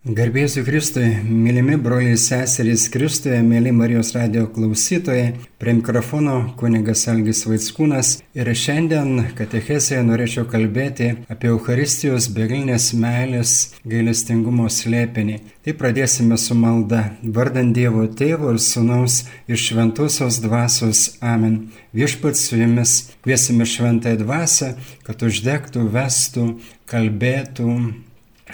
Garbėsiu Kristui, mylimi broliai seserys Kristuje, mėly Marijos radio klausytojai, prie mikrofono kunigas Algis Vaitskūnas ir šiandien katechesėje norėčiau kalbėti apie Euharistijos begalinės meilės gailestingumo slėpinį. Tai pradėsime su malda, vardant Dievo Tėvo ir Sūnaus ir Šventosios Dvasios Amen. Viešpats su jumis kviesime šventąją dvasę, kad uždegtų, vestų, kalbėtų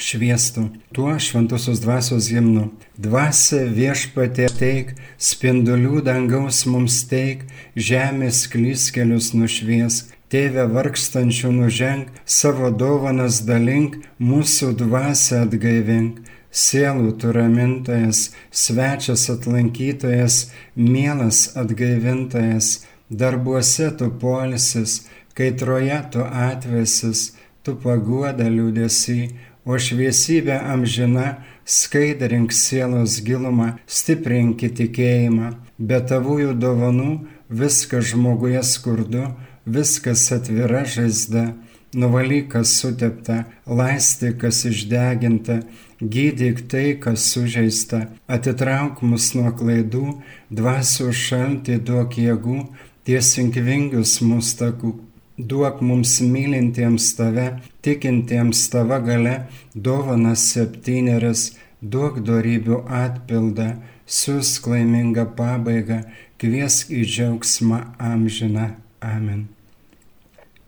šviestų tuo šventosios dvasios himnu. Dvasia viešpatė teik, spindulių dangaus mums teik, žemės klyskelius nušviesk. Tėve vargstančių nuženk, savo dovanas dalink, mūsų dvasę atgaivink. Sielų tu ramintojas, svečias atlankytojas, mielas atgaivintojas, darbuose tu polisis, kaitroje tu atvesis, tu paguoda liūdėsi, o šviesybė amžina skaidrink sielos gilumą, stiprinki tikėjimą, be tavųjų dovanų viskas žmoguje skurdu, viskas atvira žaizda, nuvalyk kas sutepta, laisti kas išdeginta, gydyk tai, kas sužeista, atitrauk mus nuo klaidų, dvasių šaltį duok jėgų, tiesink vingius mūsų takų duok mums mylintiems tave, tikintiems tava gale, dovanas septyneris, duok darybių atpildą, siūsk laimingą pabaigą, kviesk į džiaugsmą amžiną. Amen.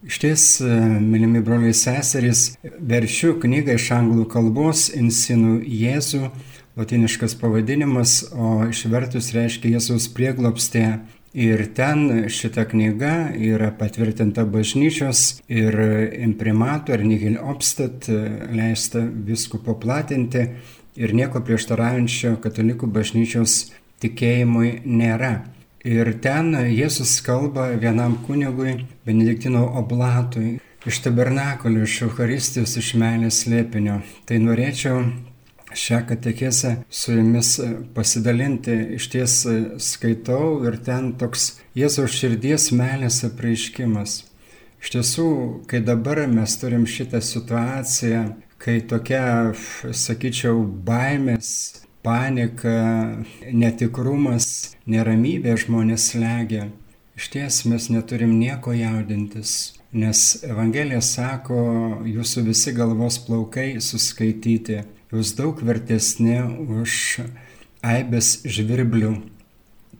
Šties, mylimi broliai seserys, veršiu knygą iš anglų kalbos Insinų Jėzų, latiniškas pavadinimas, o išvertus reiškia Jėzaus prieglopstė Ir ten šita knyga yra patvirtinta bažnyčios ir imprimato ar Nihil Obstat leista viskupo platinti ir nieko prieštaraujančio katalikų bažnyčios tikėjimui nėra. Ir ten Jėzus kalba vienam kunigui, Benediktino oblatui, iš tabernakulio, iš Euharistijos, iš meilės lėpinio. Tai norėčiau šią katekesę su jumis e, pasidalinti. Iš ties e, skaitau ir ten toks Jėzaus širdies meilės apreiškimas. Iš tiesų, kai dabar mes turim šitą situaciją, kai tokia, sakyčiau, baimės, panika, netikrumas, neramybė žmonės legia, iš ties mes neturim nieko jaudintis. Nes Evangelija sako, jūsų visi galvos plaukai suskaityti jūs daug vertesnė už aibės žvirblių.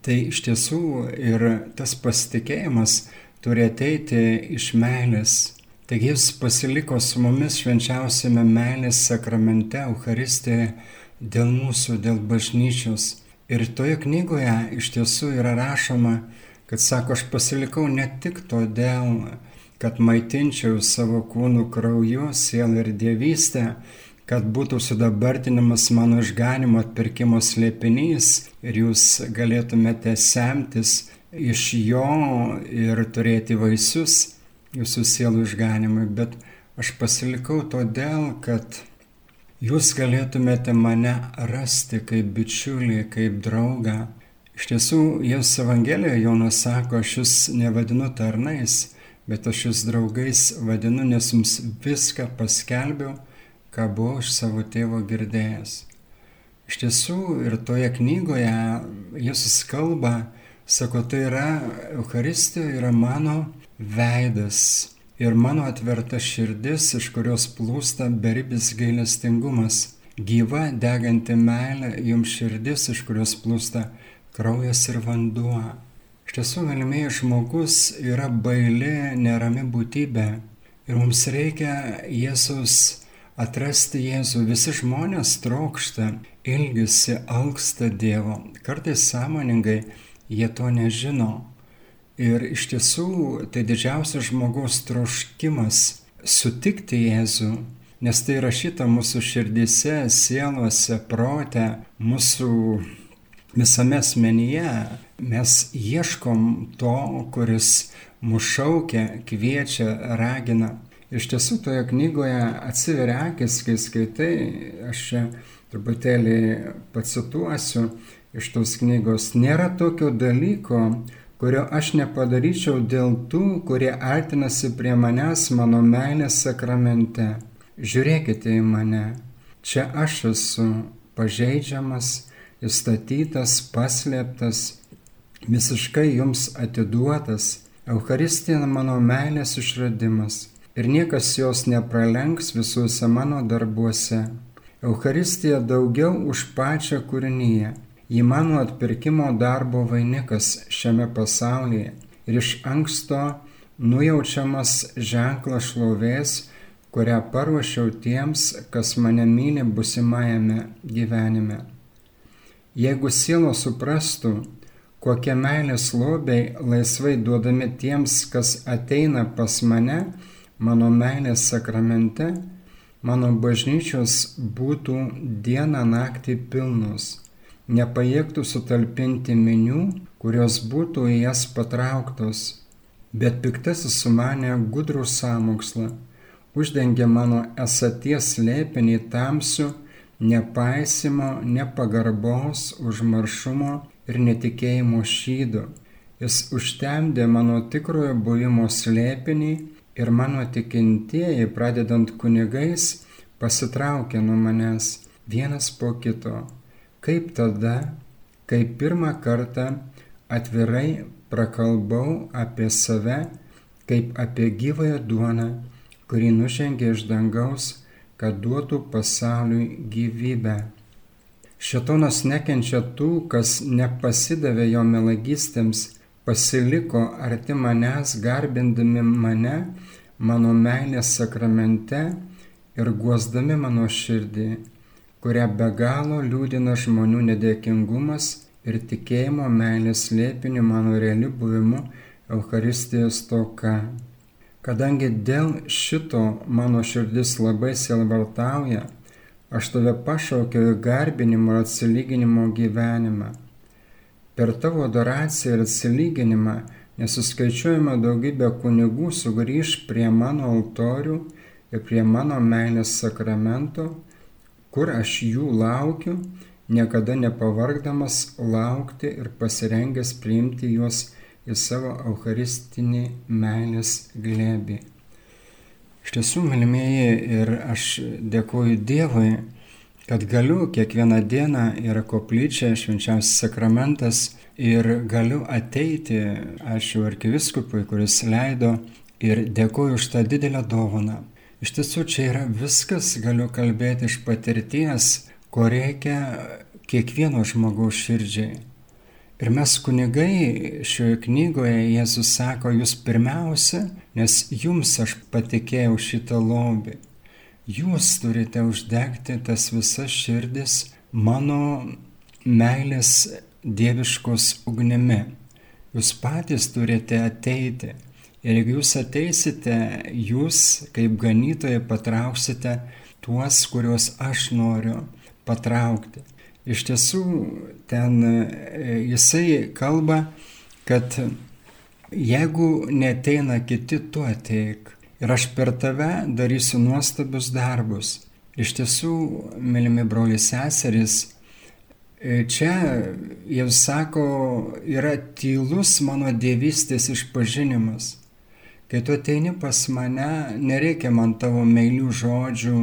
Tai iš tiesų ir tas pasitikėjimas turi ateiti iš meilės. Taigi jis pasiliko su mumis švenčiausiame meilės sakramente Euharistijoje dėl mūsų, dėl bažnyčios. Ir toje knygoje iš tiesų yra rašoma, kad sako, aš pasilikau ne tik todėl, kad maitinčiau savo kūnų krauju, sielą ir dievystę, kad būtų sudabartinimas mano išganimo atpirkimo slėpinys ir jūs galėtumėte semtis iš jo ir turėti vaisius jūsų sielų išganimui, bet aš pasilikau todėl, kad jūs galėtumėte mane rasti kaip bičiulį, kaip draugą. Iš tiesų, Jėzus Evangelijoje Jonas sako, aš jūs nevadinu tarnais, bet aš jūs draugais vadinu, nes jums viską paskelbiau ką buvau iš savo tėvo girdėjęs. Iš tiesų ir toje knygoje Jėzus kalba, sako, tai yra Euharistija, yra mano veidas ir mano atverta širdis, iš kurios plūsta beribis gailestingumas, gyva deganti meilė jums širdis, iš kurios plūsta kraujas ir vanduo. Iš tiesų, galimieji žmogus yra baili, nerami būtybė ir mums reikia Jėzus atrasti Jėzų. Visi žmonės trokšta, ilgisi, alksta Dievo. Kartais sąmoningai jie to nežino. Ir iš tiesų tai didžiausias žmogaus troškimas sutikti Jėzų, nes tai rašyta mūsų širdise, sielose, prote, mūsų visame asmenyje. Mes ieškom to, kuris mus šaukia, kviečia, ragina. Iš tiesų toje knygoje atsiveria akis, kai skaitai, aš čia truputėlį pacituosiu iš tos knygos, nėra tokio dalyko, kurio aš nepadaryčiau dėl tų, kurie artinasi prie manęs mano meilės sakramente. Žiūrėkite į mane. Čia aš esu pažeidžiamas, įstatytas, paslėptas, visiškai jums atiduotas. Eucharistija mano meilės išradimas ir niekas jos nepralenks visuose mano darbuose. Eucharistija daugiau už pačią kūrinyje. Ji mano atpirkimo darbo vainikas šiame pasaulyje ir iš anksto nujaučiamas ženklas šlovės, kurią paruošiau tiems, kas mane myli busimajame gyvenime. Jeigu sielo suprastų, kokie meilės lobiai laisvai duodami tiems, kas ateina pas mane, mano meilės sakramente, mano bažnyčios būtų dieną naktį pilnos, nepajėgtų sutalpinti minių, kurios būtų į jas patrauktos. Bet piktasis sumanė gudrų sąmokslą, uždengė mano esaties lėpinį tamsių, nepaisimo, nepagarbos, užmaršumo ir netikėjimo šydo. Jis užtemdė mano tikrojo buvimo slėpinį ir mano tikintieji, pradedant kunigais, pasitraukė nuo manęs vienas po kito. Kaip tada, kai pirmą kartą atvirai prakalbau apie save, kaip apie gyvąją duoną, kurį nužengė iš dangaus, kad duotų pasauliui gyvybę. Šetonas nekenčia tų, kas nepasidavė jo melagystėms, pasiliko arti manęs, garbindami mane, mano meilės sakramente ir guosdami mano širdį, kurią be galo liūdina žmonių nedėkingumas ir tikėjimo meilės lėpiniu mano realiu buvimu Euharistijos toka. Kadangi dėl šito mano širdis labai silvartauja, aš tave pašaukiau į garbinimo ir atsilyginimo gyvenimą. Per tavo adoraciją ir atsilyginimą nesuskaičiuojama daugybė kunigų sugrįž prie mano altorių ir prie mano meilės sakramento, kur aš jų laukiu, niekada nepavargdamas laukti ir pasirengęs priimti juos į savo eucharistinį meilės glėbį. Iš tiesų, mylimieji, ir aš dėkoju Dievui, kad galiu kiekvieną dieną yra koplyčia, švenčiausias sakramentas ir galiu ateiti, ačiū arkiviskupui, kuris leido ir dėkoju už tą didelę dovaną. Iš tiesų, čia yra viskas, galiu kalbėti iš patirties, ko reikia kiekvieno žmogaus širdžiai. Ir mes kunigai šioje knygoje Jėzus sako, jūs pirmiausia, nes jums aš patikėjau šitą lobį. Jūs turite uždegti tas visas širdis mano meilės dieviškos ugnimi. Jūs patys turite ateiti. Ir jeigu jūs ateisite, jūs kaip ganytojai patrauksite tuos, kuriuos aš noriu patraukti. Iš tiesų, ten e, jisai kalba, kad jeigu neteina kiti, tu ateik. Ir aš per tave darysiu nuostabius darbus. Iš tiesų, mylimi broliai seserys, e, čia jau sako, yra tylus mano dievystės išpažinimas. Kai tu ateini pas mane, nereikia man tavo meilių žodžių,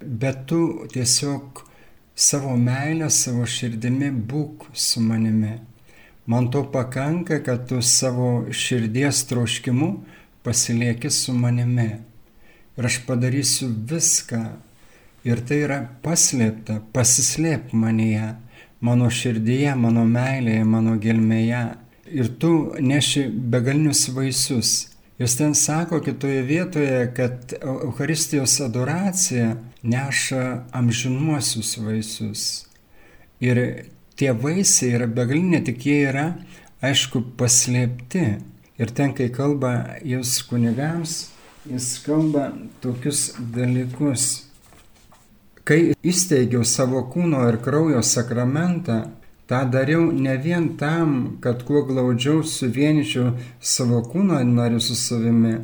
bet tu tiesiog savo meilę, savo širdimi būk su manimi. Man to pakanka, kad tu savo širdies troškimu pasilieki su manimi. Ir aš padarysiu viską. Ir tai yra paslėpta, pasislėp manyje, mano širdyje, mano meilėje, mano gelmėje. Ir tu neši begalinius vaisius Jis ten sako kitoje vietoje, kad Euharistijos adoracija neša amžinuosius vaisius. Ir tie vaisiai yra begalinė, tik jie yra, aišku, paslėpti. Ir ten, kai kalba jūs kunigams, jis kalba tokius dalykus. Kai įsteigiau savo kūno ir kraujo sakramentą, Ta dariau ne vien tam, kad kuo glaudžiau suvienyčiau savo kūno narių su savimi,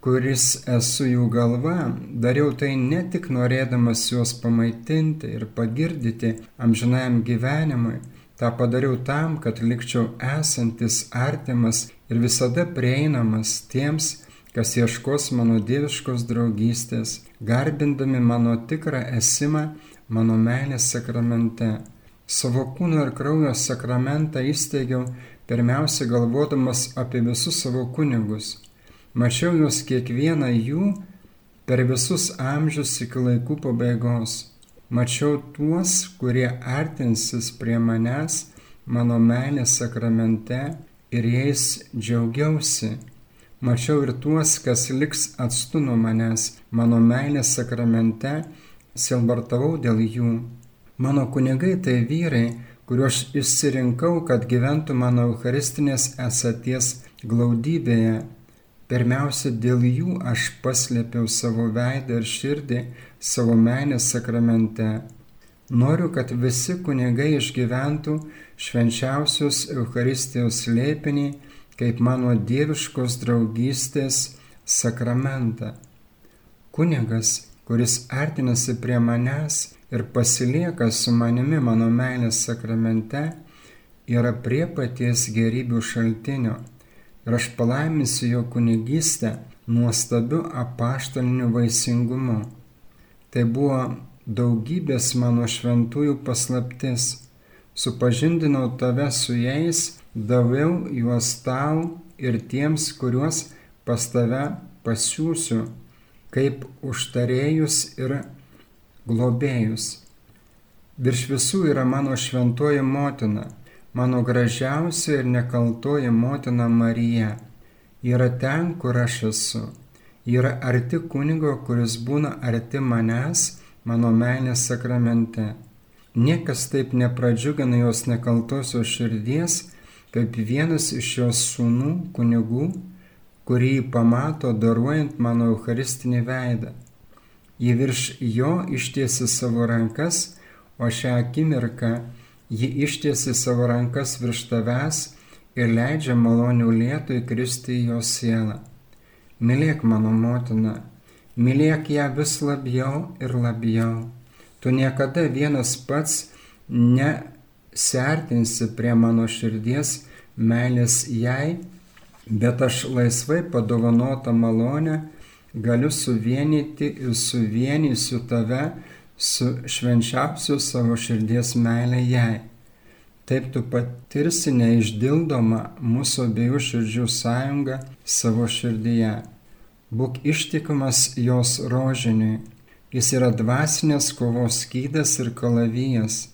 kuris esu jų galva, dariau tai ne tik norėdamas juos pamaitinti ir pagirdyti amžinajam gyvenimui, tą padariau tam, kad likčiau esantis artimas ir visada prieinamas tiems, kas ieškos mano dieviškos draugystės, garbindami mano tikrą esimą mano meilės sakramente. Savo kūno ir kraujo sakramentą įsteigiau pirmiausia galvodamas apie visus savo kunigus. Mačiau juos kiekvieną jų per visus amžius iki laikų pabaigos. Mačiau tuos, kurie artinsis prie manęs mano meilės sakramente ir jais džiaugiausi. Mačiau ir tuos, kas liks atstu nuo manęs mano meilės sakramente, silbartavau dėl jų. Mano kunigai tai vyrai, kuriuos išsirinkau, kad gyventų mano eucharistinės esaties glaudybėje. Pirmiausia, dėl jų aš paslėpiau savo veidą ir širdį savo meilės sakramente. Noriu, kad visi kunigai išgyventų švenčiausios Eucharistijos lėpinį kaip mano dieviškos draugystės sakramentą. Kunigas, kuris artinasi prie manęs, ir pasilieka su manimi mano meilės sakramente, yra prie paties gerybių šaltinio. Ir aš palaiminsiu jo kunigystę nuostabiu apaštaliniu vaisingumu. Tai buvo daugybės mano šventųjų paslaptis. Supažindinau tave su jais, daviau juos tau ir tiems, kuriuos pas tave pasiūsiu, kaip užtarėjus ir globėjus. Virš visų yra mano šventoji motina, mano gražiausia ir nekaltoji motina Marija. Yra ten, kur aš esu. Yra arti kunigo, kuris būna arti manęs, mano meilės sakramente. Niekas taip nepradžiugina jos nekaltosios širdies, kaip vienas iš jos sūnų kunigų, kurį pamato daruojant mano eucharistinį veidą. Ji virš jo ištiesi savo rankas, o šią akimirką ji ištiesi savo rankas virš tavęs ir leidžia malonių lietų įkristi į jo sielą. Mylėk mano motiną, mylėk ją vis labiau ir labiau. Tu niekada vienas pats nesertinsi prie mano širdies meilės jai, bet aš laisvai padovanotą malonę galiu suvienyti ir suvienysiu tave su švenčiausiu savo širdies meilė jai. Taip tu patirsi neišdildomą mūsų abiejų širdžių sąjungą savo širdyje. Būk ištikimas jos rožiniui. Jis yra dvasinės kovos skydas ir kalavijas.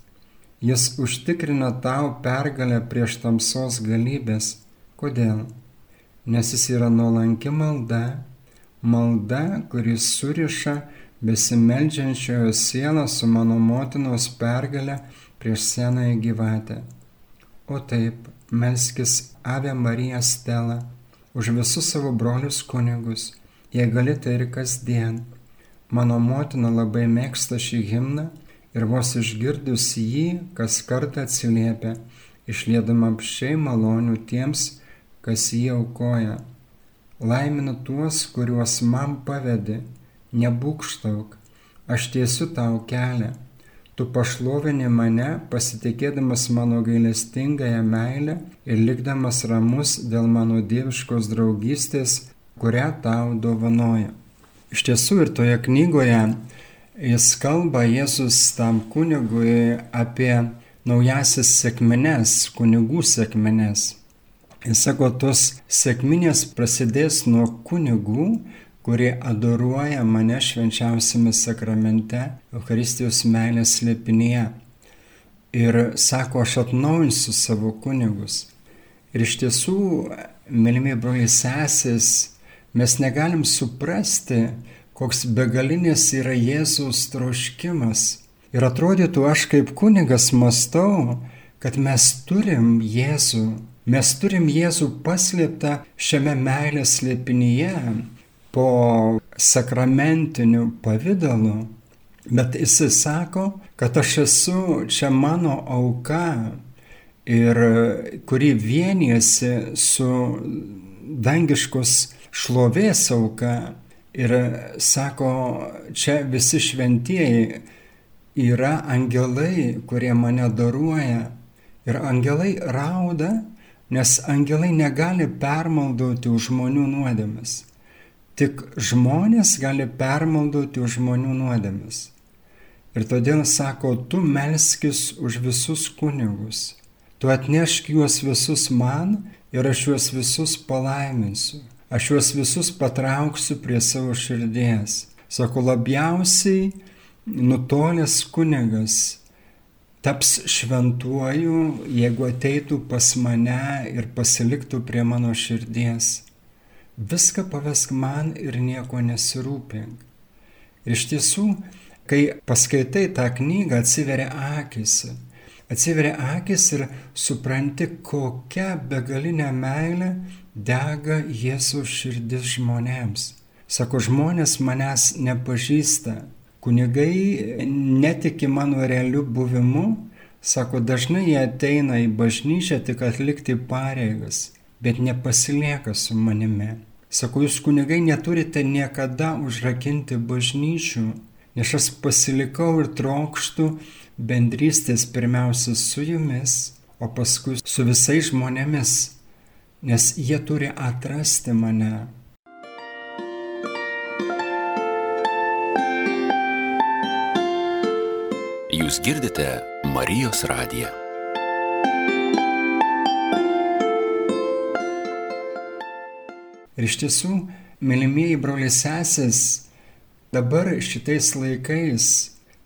Jis užtikrina tau pergalę prieš tamsos galybės. Kodėl? Nes jis yra nuolanki malda, malda, kuris suriša besimeldžiančiojo sielą su mano motinos pergalę prieš senąją gyvatę. O taip, melskis Ave Marija Stela už visus savo brolius kunigus, jei gali tai ir kasdien. Mano motina labai mėgsta šį himną ir vos išgirdus jį, kas kartą atsiliepia, išlėdama apšiai malonių tiems, kas jį aukoja laiminu tuos, kuriuos man pavedi, nebūkštauk, aš tiesiu tau kelią, tu pašlovini mane, pasitikėdamas mano gailestingąją meilę ir likdamas ramus dėl mano dieviškos draugystės, kurią tau dovanoja. Iš tiesų ir toje knygoje jis kalba Jėzus tam kunigui apie naujasis sėkmenes, kunigų sėkmenes. Jis sako, tos sėkminės prasidės nuo kunigų, kurie adoruoja mane švenčiausiame sakramente, Eucharistijos meilės slėpinėje. Ir sako, aš atnaujinsiu savo kunigus. Ir iš tiesų, mylimi broliai sesės, mes negalim suprasti, koks begalinės yra Jėzaus troškimas. Ir atrodytų, aš kaip kunigas mastau, kad mes turim Jėzų Mes turim Jėzų paslėptą šiame meilės slėpinyje po sakramentiniu pavydalu, bet jisai sako, kad aš esu čia mano auka ir kuri vienijasi su dangiškos šlovės auka. Ir sako, čia visi šventieji yra angelai, kurie mane daruoja. Ir angelai rauda nes angelai negali permaldauti už žmonių nuodėmes. Tik žmonės gali permaldauti už žmonių nuodėmes. Ir todėl sako, tu melskis už visus kunigus. Tu atnešk juos visus man ir aš juos visus palaiminsiu. Aš juos visus patrauksiu prie savo širdies. Sako, labiausiai nutolęs kunigas taps šventuoju, jeigu ateitų pas mane ir pasiliktų prie mano širdies. Viską pavesk man ir nieko nesirūpink. Ir iš tiesų, kai paskaitai tą knygą, atsiveria akis. Atsiveria akis ir supranti, kokia begalinė meilė dega Jėzaus širdis žmonėms. Sako, žmonės manęs nepažįsta, Kunigai netiki mano realiu buvimu, sako, dažnai jie ateina į bažnyčią tik atlikti pareigas, bet nepasilieka su manimi. Sako, jūs kunigai neturite niekada užrakinti bažnyčių, nes aš pasilikau ir trokštų bendrystės pirmiausia su jumis, o paskui su visais žmonėmis, nes jie turi atrasti mane. Jūs girdite Marijos radiją. Ir iš tiesų, mylimieji broliai sesės, dabar šitais laikais,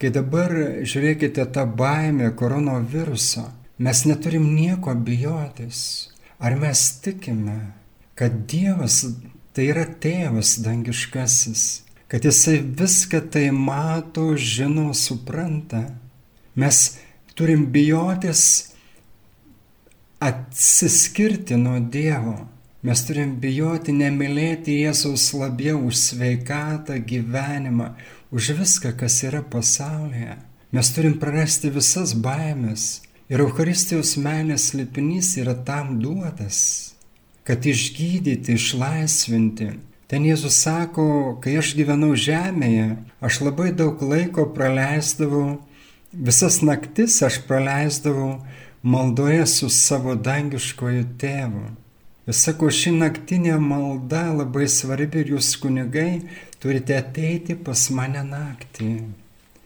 kai dabar žiūrėkite tą baimę koronaviruso, mes neturim nieko bijotis. Ar mes tikime, kad Dievas tai yra tėvas dangiškasis, kad jisai viską tai mato, žino, supranta Mes turim bijotis atsiskirti nuo Dievo. Mes turim bijoti nemylėti Jėzaus labiau už sveikatą, gyvenimą, už viską, kas yra pasaulyje. Mes turim prarasti visas baimės. Ir Euharistijos meilės lipinys yra tam duotas, kad išgydyti, išlaisvinti. Ten Jėzus sako, kai aš gyvenau žemėje, aš labai daug laiko praleisdavau Visas naktis aš praleisdavau maldoje su savo dangiškoju tėvu. Jis sako, ši naktinė malda labai svarbi ir jūs kunigai turite ateiti pas mane naktį.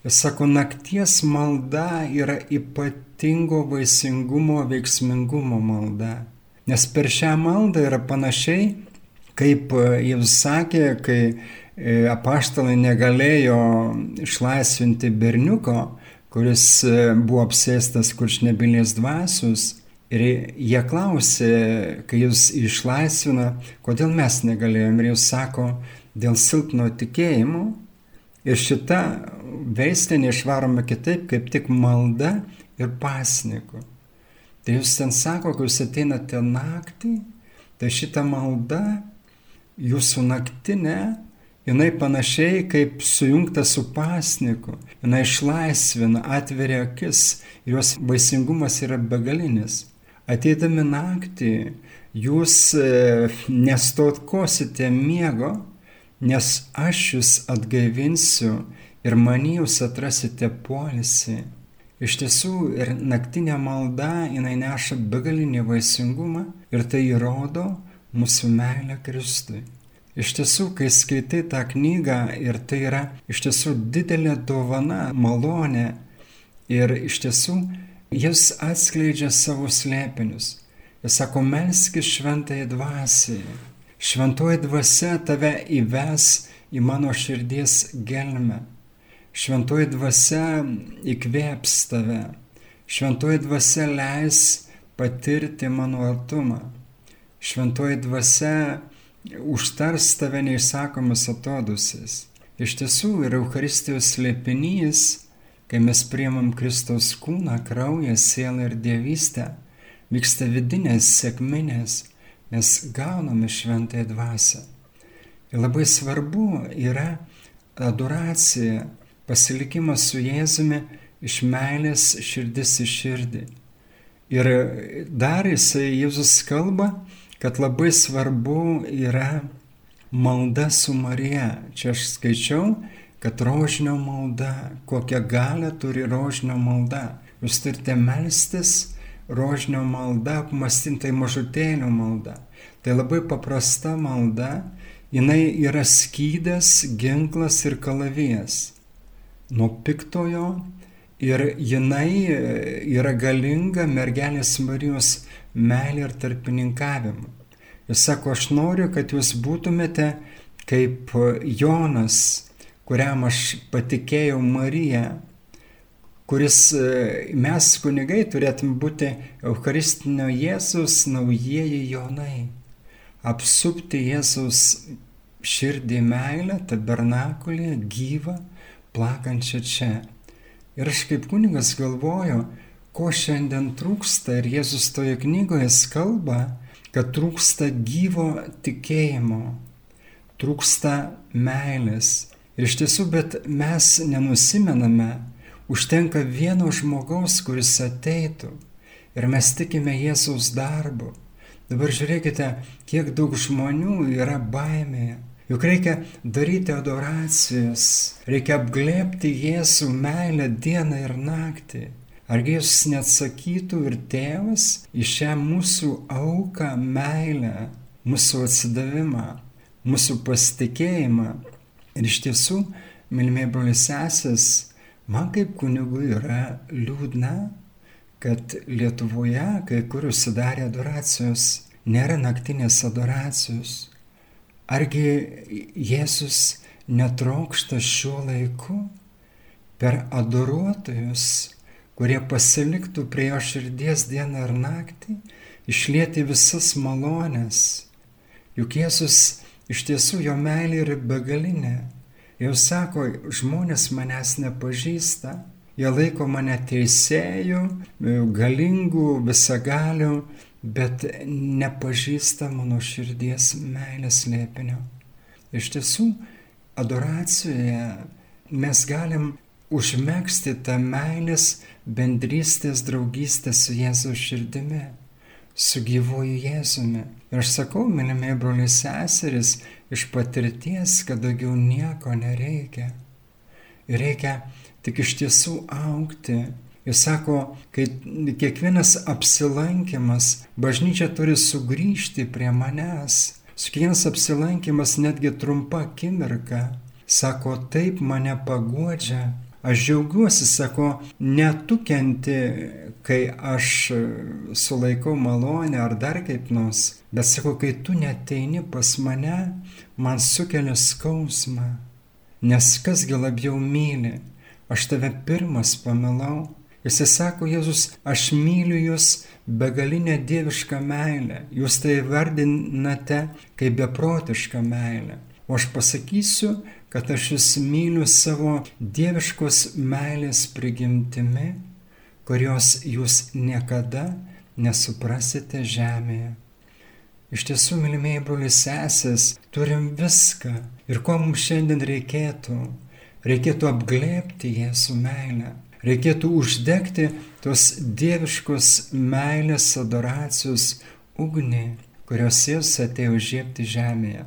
Sako, nakties malda yra ypatingo vaisingumo, veiksmingumo malda. Nes per šią maldą yra panašiai, kaip jis sakė, kai e, apaštalai negalėjo išlaisvinti berniuko, kuris e, buvo apsėstas kuršnebilės dvasius. Ir jie klausė, kai jūs išlaisvina, kodėl mes negalėjom. Ir jūs sako, dėl silpno tikėjimo. Ir šita veislė neišvaroma kitaip, kaip tik malda ir pasniku. Tai jūs ten sako, kai jūs ateinate naktį, tai šita malda jūsų naktinė jinai panašiai kaip sujungta su pasniku, jinai išlaisvina, atveria akis, jos vaisingumas yra begalinis. Ateidami naktį, jūs e, nestotkosite miego, nes aš jūs atgaivinsiu ir mani jūs atrasite polisį. Iš tiesų ir naktinė malda jinai neša begalinį vaisingumą ir tai įrodo mūsų meilę Kristui. Iš tiesų, kai skaitai tą knygą ir tai yra iš tiesų didelė dovana, malonė ir iš tiesų jis atskleidžia savo slėpinius. Jis sako, melskis šventai dvasiai. Šventoji dvasia tave įves į mano širdies gelmę. Šventoji dvasia įkvėps tave. Šventoji dvasia leis patirti mano artumą. Šventoji dvasia užtars tave neišsakomas atodusis. Iš tiesų yra Euharistijos slėpinys, kai mes priemam Kristaus kūną, kraują, sielą ir dievystę, vyksta vidinės sėkminės, mes gauname šventąją dvasę. Ir labai svarbu yra adoracija, pasilikimas su Jėzumi iš meilės širdis į širdį. Ir dar jisai Jėzus kalba, kad labai svarbu yra malda su Marija. Čia aš skaičiau, kad rožinio malda, kokią galę turi rožinio malda. Jūs turite melstis rožinio malda, apmastintai mažutėlio malda. Tai labai paprasta malda, jinai yra skydas, ginklas ir kalavijas. nuo piktojo ir jinai e, yra galinga mergelės Marijos meilė ir tarpininkavimu. Jis sako, aš noriu, kad jūs būtumėte kaip Jonas, kuriam aš patikėjau Mariją, kuris e, mes kunigai turėtum būti Eucharistinio Jėzus naujieji Jonai, apsupti Jėzus širdį meilę, tabernakulį, gyvą, plakančią čia. Ir aš kaip kunigas galvoju, ko šiandien trūksta ir Jėzus toje knygoje kalba, kad trūksta gyvo tikėjimo, trūksta meilės. Ir iš tiesų, bet mes nenusimename, Užtenka vieno žmogaus, kuris ateitų ir mes tikime Jėzaus darbu. Dabar žiūrėkite, kiek daug žmonių yra baimėje. Juk reikia daryti adoracijas, reikia apglėpti Jėzų meilę dieną ir naktį. Argi Jėzus neatsakytų ir tėvas į šią mūsų auką meilę, mūsų atsidavimą, mūsų pasitikėjimą. Ir iš tiesų, mylimieji broliai sesės, Man kaip kunigui yra liūdna, kad Lietuvoje kai kur užsidarė adoracijos, nėra naktinės adoracijos. Argi Jėzus netraukšta šiuo laiku per adoruotojus, kurie pasiliktų prie jo širdies dieną ar naktį, išlieti visas malonės. Juk Jėzus iš tiesų jo meilė yra begalinė Jau sako, žmonės manęs nepažįsta, jie laiko mane teisėjų, galingų, visagalių, bet nepažįsta mano širdies meilės lėpinio. Iš tiesų, adoracijoje mes galim užmėgsti tą meilės bendrystės draugystę su Jėzaus širdimi su gyvuoju Jėzumi. Ir aš sakau, mylimiai broliai seseris, iš patirties, kad daugiau nieko nereikia. Ir reikia tik iš tiesų aukti. Jis sako, kai kiekvienas apsilankimas, bažnyčia turi sugrįžti prie manęs. Su kiekvienas apsilankimas netgi trumpa akimirka. Sako, taip mane paguodžia, Aš džiaugiuosi, sako, netukenti, kai aš sulaikau malonę ar dar kaip nors, bet sako, kai tu neteini pas mane, man sukelia skausmą. Nes kasgi labiau myli, aš tave pirmas pamilau. Jisai sako, Jėzus, aš myliu jūs begalinę dievišką meilę. Jūs tai vardinate kaip beprotišką meilę. O aš pasakysiu, kad aš jūs myliu savo dieviškos meilės prigimtimi, kurios jūs niekada nesuprasite žemėje. Iš tiesų, mylimieji broliai sesės, turim viską. Ir ko mums šiandien reikėtų? Reikėtų apglėpti Jėzų meilę. Reikėtų uždegti tos dieviškos meilės adoracijos ugnį, kurios Jėzus atėjo žiepti žemėje.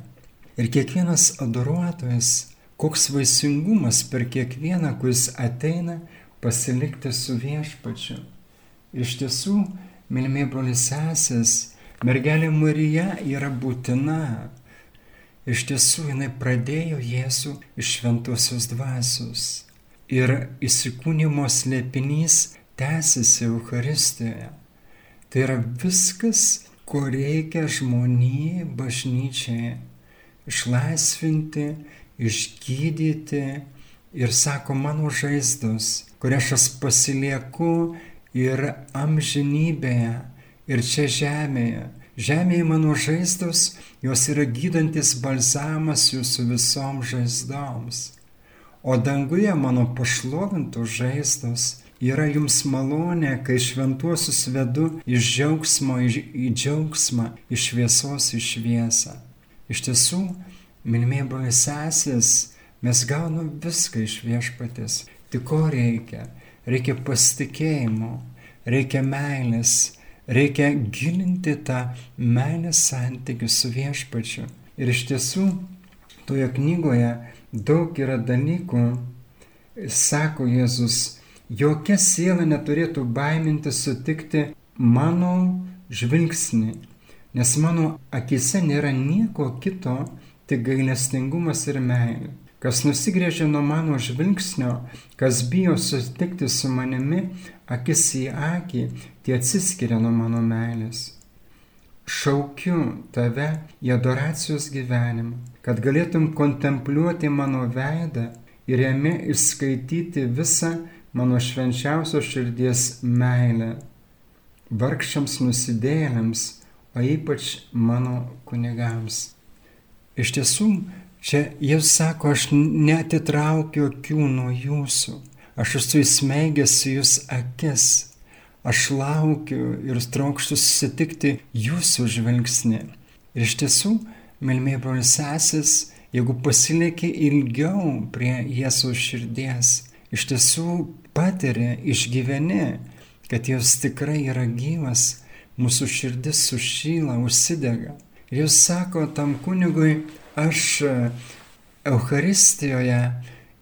Ir kiekvienas adoruotojas Koks vaisingumas per kiekvieną, kuris ateina pasilikti su viešpačiu. Iš tiesų, mylimiai brolius sesės, mergelė Marija yra būtina. Iš tiesų, jinai pradėjo Jėzų iš šventosios dvasios. Ir įsikūnymo slėpinys tęsiasi Euharistijoje. Tai yra viskas, ko reikia žmonijai bažnyčiai. Išlaisvinti išgydyti ir sako mano žaizdos, kurias aš pasilieku ir amžinybėje, ir čia žemėje. Žemėje mano žaizdos, jos yra gydantis balzamas jūsų visom žaizdoms. O danguje mano pašlovintos žaizdos yra jums malonė, kai šventuosius vedu iš džiaugsmo į džiaugsmą, iš šviesos į šviesą. Iš tiesų, Mylimieji broliai sesės, mes gaunam viską iš viešpatės. Tik ko reikia? Reikia pasitikėjimo, reikia meilės, reikia gilinti tą meilės santykių su viešpačiu. Ir iš tiesų, toje knygoje daug yra dalykų, sako Jėzus, jokia siela neturėtų baiminti sutikti mano žvilgsnį, nes mano akise nėra nieko kito, tik gailestingumas ir meilė. Kas nusigrėžia nuo mano žvilgsnio, kas bijo susitikti su manimi akis į akį, tie atsiskiria nuo mano meilės. Šaukiu tave į adoracijos gyvenimą, kad galėtum kontempliuoti mano veidą ir jame išskaityti visą mano švenčiausios širdies meilę. Vargšiams nusidėjėliams, o ypač mano kunigams. Iš tiesų, čia jis sako, aš netitraukiu akių nuo jūsų, aš esu įsmeigęs jūs akis, aš laukiu ir trokštų susitikti jūsų žvilgsnį. Ir iš tiesų, mėlymiai brolis sesis, jeigu pasilieki ilgiau prie Jėzaus širdies, iš tiesų patiri, išgyveni, kad Jėzus tikrai yra gyvas, mūsų širdis sušyla, užsidega. Ir jis sako tam kunigui, aš e, Euharistijoje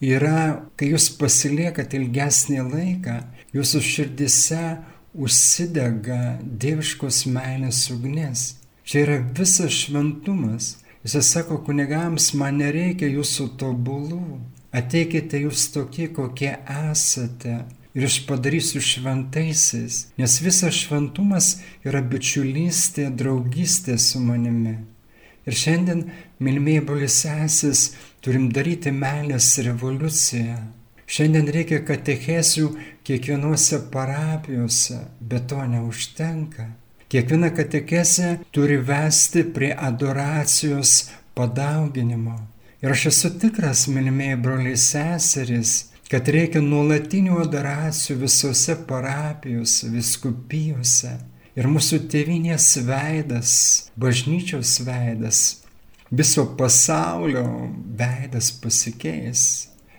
yra, kai jūs pasiliekat ilgesnį laiką, jūsų širdise užsidega dieviškos meilės ugnis. Čia yra visas šventumas. Jis sako kunigams, man nereikia jūsų tobulų. Ateikite jūs tokie, kokie esate ir aš padarysiu šventaisiais, nes visas šventumas yra bičiulystė, draugystė su manimi. Ir šiandien, mylimiai brolisesis, turim daryti meilės revoliuciją. Šiandien reikia katechesių kiekvienose parapijose, bet to neužtenka. Kiekviena katechesė turi vesti prie adoracijos padauginimo. Ir aš esu tikras, mylimieji broliai seserys, kad reikia nuolatinių adoracijų visose parapijose, viskupijose. Ir mūsų tėvinės veidas, bažnyčios veidas, viso pasaulio veidas pasikeis,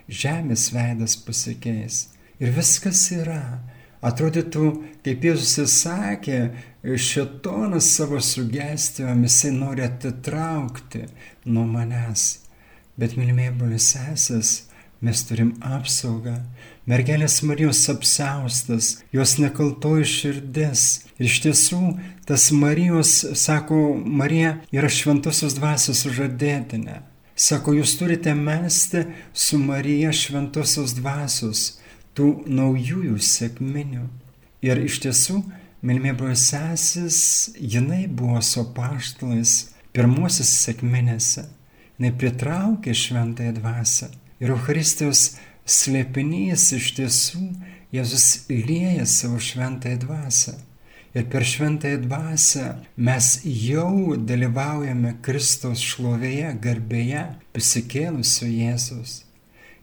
žemės veidas pasikeis. Ir viskas yra. Atrodytų, kaip Jėzus įsakė, šetonas savo sugestijomis jisai nori atitraukti nuo manęs. Bet, mylimieji brolius sesės, mes turim apsaugą. Mergelės Marijos apsaustas, jos nekaltoji širdis. Ir iš tiesų, tas Marijos, sako, Marija yra šventosios dvasios žadėtinė. Sako, jūs turite mesti su Marija šventosios dvasios, tų naujųjų sėkminių. Ir iš tiesų, Milmė brosesis, jinai buvo su paštalais pirmosios sėkminėse. Jis pritraukė šventąją dvasę. Ir Eucharistijos slėpinys iš tiesų Jėzus lieja savo šventąją dvasę. Ir per šventąją dvasę mes jau dalyvaujame Kristaus šlovėje, garbėje, prisikėlusio Jėzus.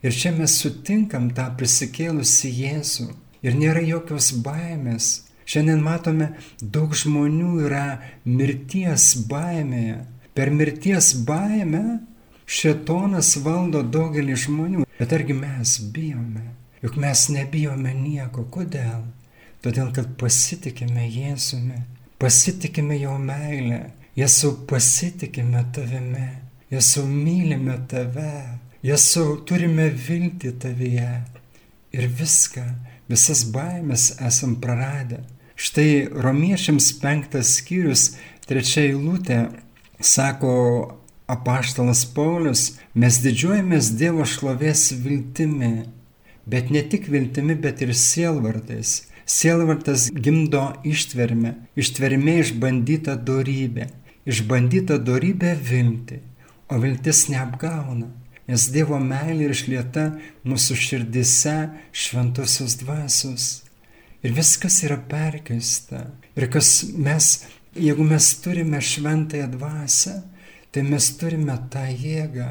Ir čia mes sutinkam tą prisikėlusi Jėzų. Ir nėra jokios baimės. Šiandien matome, daug žmonių yra mirties baimėje. Per mirties baimę Šetonas valdo daugelį žmonių, bet argi mes bijome? Juk mes nebijome nieko. Kodėl? Todėl, kad pasitikime Jėzumi, pasitikime jo meilę, Jėzau pasitikime tavimi, Jėzau mylime tave, Jėzau turime viltį tavyje. Ir viską, visas baimės esam praradę. Štai romiešiams penktas skyrius, trečia eilutė, sako apaštalas Paulius, mes didžiuojamės Dievo šlovės viltimi, bet ne tik viltimi, bet ir sielvartais. Sielvartas gimdo ištvermę, ištvermė išbandyta darybė, išbandyta darybė vilti, o viltis neapgauna, nes Dievo meilė išlieta mūsų širdise šventosios dvasios. Ir viskas yra perkeista. Ir kas mes, jeigu mes turime šventąją dvasę, tai mes turime tą jėgą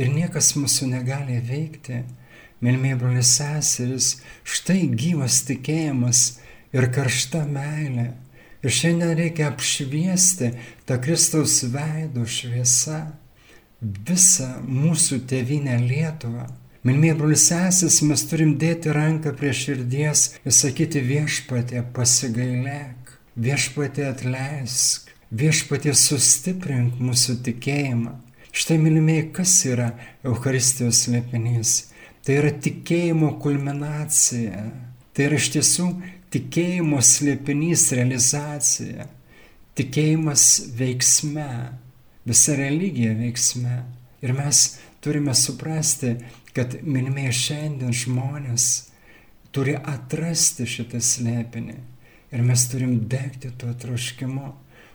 ir niekas mūsų negali veikti. Mėlymiai brolius seseris, štai gyvas tikėjimas ir karšta meilė. Ir šiandien reikia apšviesti tą Kristaus veido šviesą visą mūsų tėvynę Lietuvą. Mėlymiai brolius seseris, mes turim dėti ranką prie širdies ir sakyti viešpatė pasigailėk, viešpatė atleisk, Viešpatie sustiprink mūsų tikėjimą. Štai, mylimieji, kas yra Euharistijos slėpinys? Tai yra tikėjimo kulminacija. Tai yra iš tiesų tikėjimo slėpinys, realizacija. Tikėjimas veiksme. Visa religija veiksme. Ir mes turime suprasti, kad mylimieji šiandien žmonės turi atrasti šitą slėpinį. Ir mes turim degti tuo troškimu,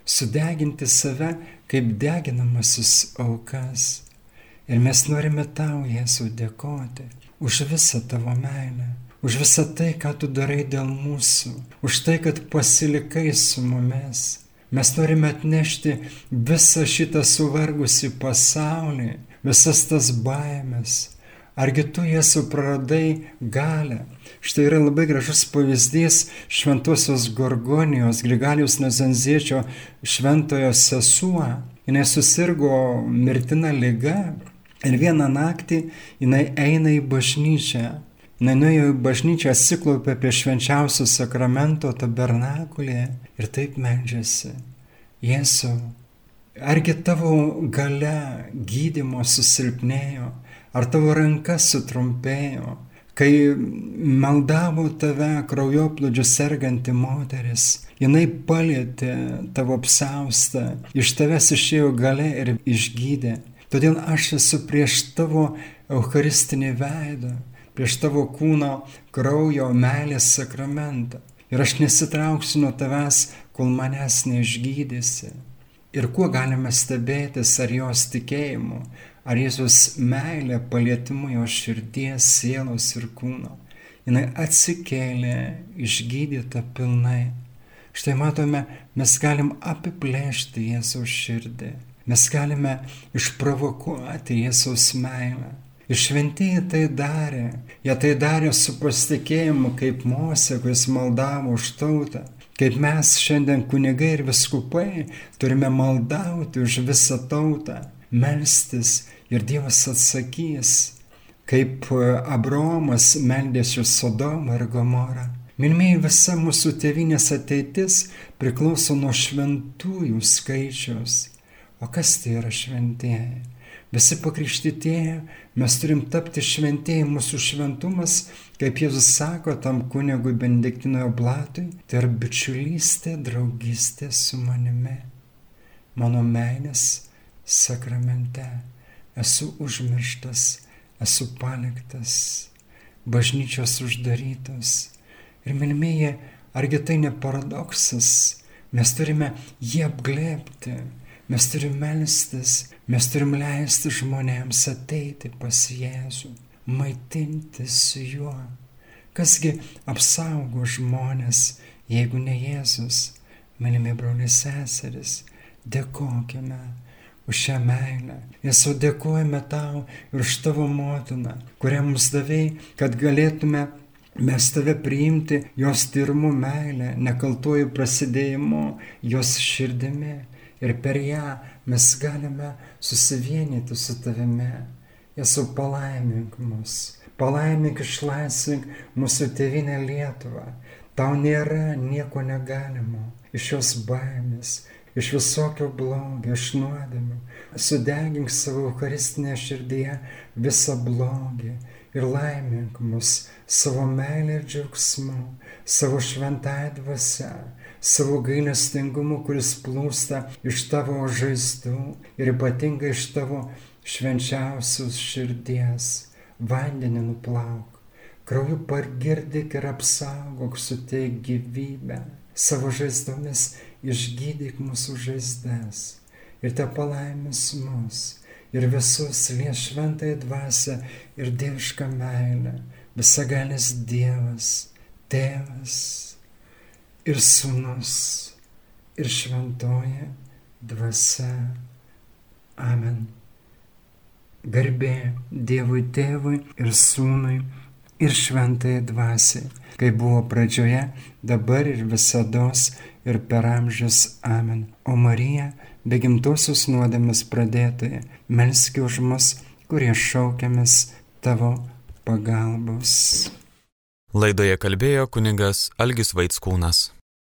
sudeginti save kaip deginamasis aukas. Ir mes norime tau, Jėzau, dėkoti už visą tavo meilę, už visą tai, ką tu darai dėl mūsų, už tai, kad pasilikai su mumis. Mes norime atnešti visą šitą suvargusi pasaulį, visas tas baimės. Argi tu jas supraradai galę? Štai yra labai gražus pavyzdys šventosios Gorgonijos, Grigalijos Nezanziečio šventojo sesuo. Jis susirgo mirtina lyga ir vieną naktį jinai eina į bažnyčią. Jis nuėjo į bažnyčią, atsiklaupė prie švenčiausio sakramento tabernakulė ir taip medžiasi. Jėzau, Argi tavo gale gydimo susilpnėjo, ar tavo ranka sutrumpėjo, kai maldavo tave kraujoplūdžiu serganti moteris, jinai palėtė tavo apsaustą, iš tavęs išėjo gale ir išgydė. Todėl aš esu prieš tavo Eucharistinį veidą, prieš tavo kūno kraujo meilės sakramentą. Ir aš nesitrauksiu nuo tavęs, kol manęs neišgydysi ir kuo galime stebėtis ar jos tikėjimu, ar Jėzus meilė palietimu jo širdies, sielos ir kūno. Jis atsikėlė, išgydyta pilnai. Štai matome, mes galim apiplėšti Jėzaus širdį. Mes galime išprovokuoti Jėzaus meilę. Ir šventieji tai darė. Jie tai darė su pasitikėjimu, kaip Mose, kuris maldavo už tautą. Kaip mes šiandien kunigai ir viskupai turime maldauti už visą tautą, melstis ir Dievas atsakys, kaip Abromas meldėsi Sodomą ir Gomorą. Milmėjai, visa mūsų tėvinės ateitis priklauso nuo šventųjų skaičiaus. O kas tai yra šventieji? Visi pakrikštytieji, mes turim tapti šventieji, mūsų šventumas, kaip Jėzus sako tam kunigui Benediktinojo blatui, tai yra bičiulystė, draugystė su manimi. Mano meilės sakramente esu užmirštas, esu paliktas, bažnyčios uždarytos. Ir milmėje, argi tai ne paradoksas, mes turime jį apglėpti Mes turim melstis, mes turim leisti žmonėms ateiti pas Jėzų, maitinti su juo. Kasgi apsaugo žmonės, jeigu ne Jėzus, mylimi broliai seseris, dėkojame už šią meilę. Jėzau, dėkojame tau ir už tavo motiną, kurią mums davėjai, kad galėtume mes tave priimti jos tyrimų meilę, nekaltuoju prasidėjimu, jos širdimi ir per ją mes galime susivienyti su tavimi. Jėzau, palaimink mus, palaimink išlaisvink mūsų tėvinę Lietuvą. Tau nėra nieko negalimo iš jos baimės, iš visokio blogio, iš nuodėmių. Sudegink savo Eucharistinėje širdyje visą blogį ir laimink mus savo meilę ir džiaugsmu, savo šventąją dvasę savo gailestingumu, kuris plūsta iš tavo žaizdų ir ypatingai iš tavo švenčiausios širdies. Vandenį nuplauk, krauju pargirdik ir apsaugok, suteik gyvybę. Savo žaizdomis išgydyk mūsų žaizdas ir te palaimis mus ir visus lies šventai dvasia ir dievišką meilę, visagalis Dievas, Tėvas ir Sūnus, ir Šventoji Dvasia. Amen. Garbė Dievui Tėvui ir Sūnui ir Šventai Dvasiai, kai buvo pradžioje, dabar ir visada ir per amžius. Amen. O Marija, be gimtosios nuodėmės pradėtoje, melski už mus, kurie šaukiamės tavo pagalbos. Laidoje kalbėjo kuningas Algis Vaitskūnas.